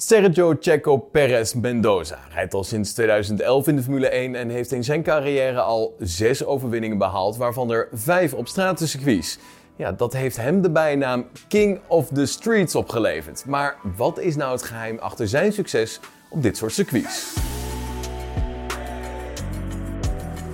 Sergio Checo Perez Mendoza rijdt al sinds 2011 in de Formule 1 en heeft in zijn carrière al zes overwinningen behaald, waarvan er vijf op stratencircuits. Ja, dat heeft hem de bijnaam King of the Streets opgeleverd. Maar wat is nou het geheim achter zijn succes op dit soort circuits?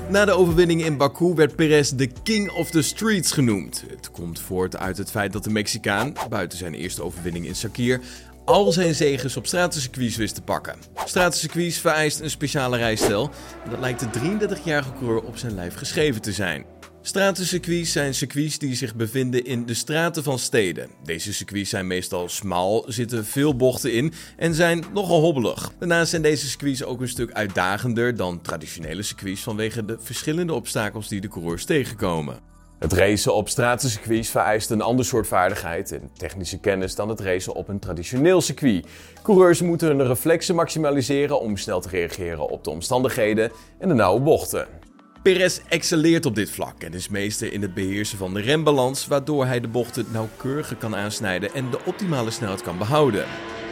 Na de overwinning in Baku werd Perez de King of the Streets genoemd. Het komt voort uit het feit dat de Mexicaan, buiten zijn eerste overwinning in Sakir, al zijn zegens op stratencircuits wist te pakken. Stratencircuits vereist een speciale rijstijl en dat lijkt de 33-jarige coureur op zijn lijf geschreven te zijn. Stratencircuits zijn circuits die zich bevinden in de straten van steden. Deze circuits zijn meestal smal, zitten veel bochten in en zijn nogal hobbelig. Daarnaast zijn deze circuits ook een stuk uitdagender dan traditionele circuits vanwege de verschillende obstakels die de coureurs tegenkomen. Het racen op stratencircuits vereist een ander soort vaardigheid en technische kennis dan het racen op een traditioneel circuit. Coureurs moeten hun reflexen maximaliseren om snel te reageren op de omstandigheden en de nauwe bochten. Perez excelleert op dit vlak en is meester in het beheersen van de rembalans, waardoor hij de bochten nauwkeuriger kan aansnijden en de optimale snelheid kan behouden.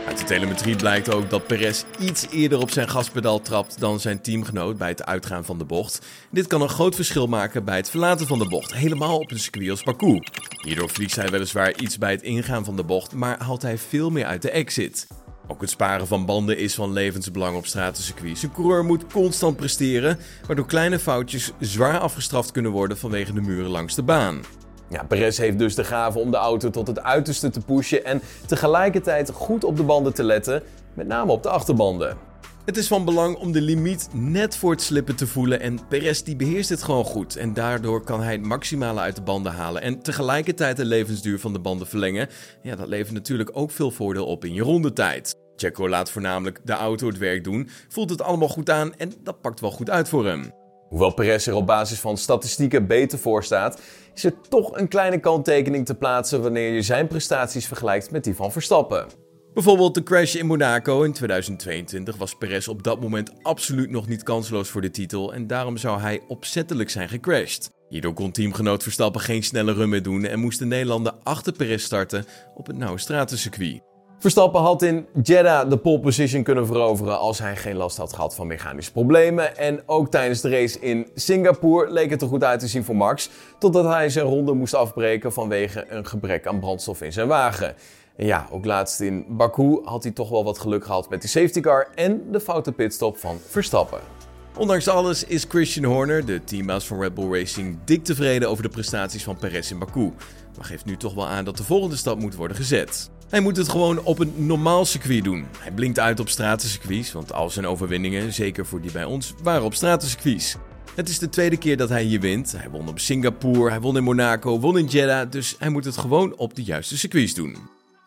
Uit de telemetrie blijkt ook dat Perez iets eerder op zijn gaspedaal trapt dan zijn teamgenoot bij het uitgaan van de bocht. Dit kan een groot verschil maken bij het verlaten van de bocht, helemaal op een circuit als Baku. Hierdoor verliest hij weliswaar iets bij het ingaan van de bocht, maar haalt hij veel meer uit de exit. Ook het sparen van banden is van levensbelang op stratencircuits. Een coureur moet constant presteren, waardoor kleine foutjes zwaar afgestraft kunnen worden vanwege de muren langs de baan. Ja, Perez heeft dus de gave om de auto tot het uiterste te pushen en tegelijkertijd goed op de banden te letten, met name op de achterbanden. Het is van belang om de limiet net voor het slippen te voelen en Perez die beheerst dit gewoon goed. En daardoor kan hij het maximale uit de banden halen en tegelijkertijd de levensduur van de banden verlengen. Ja, dat levert natuurlijk ook veel voordeel op in je rondetijd. Checo laat voornamelijk de auto het werk doen, voelt het allemaal goed aan en dat pakt wel goed uit voor hem. Hoewel Perez er op basis van statistieken beter voor staat, is er toch een kleine kanttekening te plaatsen wanneer je zijn prestaties vergelijkt met die van Verstappen. Bijvoorbeeld de crash in Monaco in 2022 was Perez op dat moment absoluut nog niet kansloos voor de titel en daarom zou hij opzettelijk zijn gecrashed. Hierdoor kon teamgenoot Verstappen geen snelle run meer doen en moest de Nederlander achter Perez starten op het nauwe stratencircuit. Verstappen had in Jeddah de pole position kunnen veroveren als hij geen last had gehad van mechanische problemen. En ook tijdens de race in Singapore leek het er goed uit te zien voor Max, totdat hij zijn ronde moest afbreken vanwege een gebrek aan brandstof in zijn wagen. En ja, ook laatst in Baku had hij toch wel wat geluk gehad met die safety car en de foute pitstop van Verstappen. Ondanks alles is Christian Horner, de teambaas van Red Bull Racing, dik tevreden over de prestaties van Perez in Baku. Maar geeft nu toch wel aan dat de volgende stap moet worden gezet. Hij moet het gewoon op een normaal circuit doen. Hij blinkt uit op stratencircuits, want al zijn overwinningen, zeker voor die bij ons, waren op stratencircuits. Het is de tweede keer dat hij hier wint. Hij won op Singapore, hij won in Monaco, won in Jeddah, dus hij moet het gewoon op de juiste circuits doen.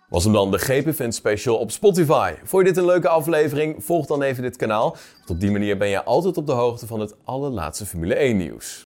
Was hem dan de GP Event Special op Spotify. Vond je dit een leuke aflevering? Volg dan even dit kanaal. Want op die manier ben je altijd op de hoogte van het allerlaatste Formule 1 nieuws.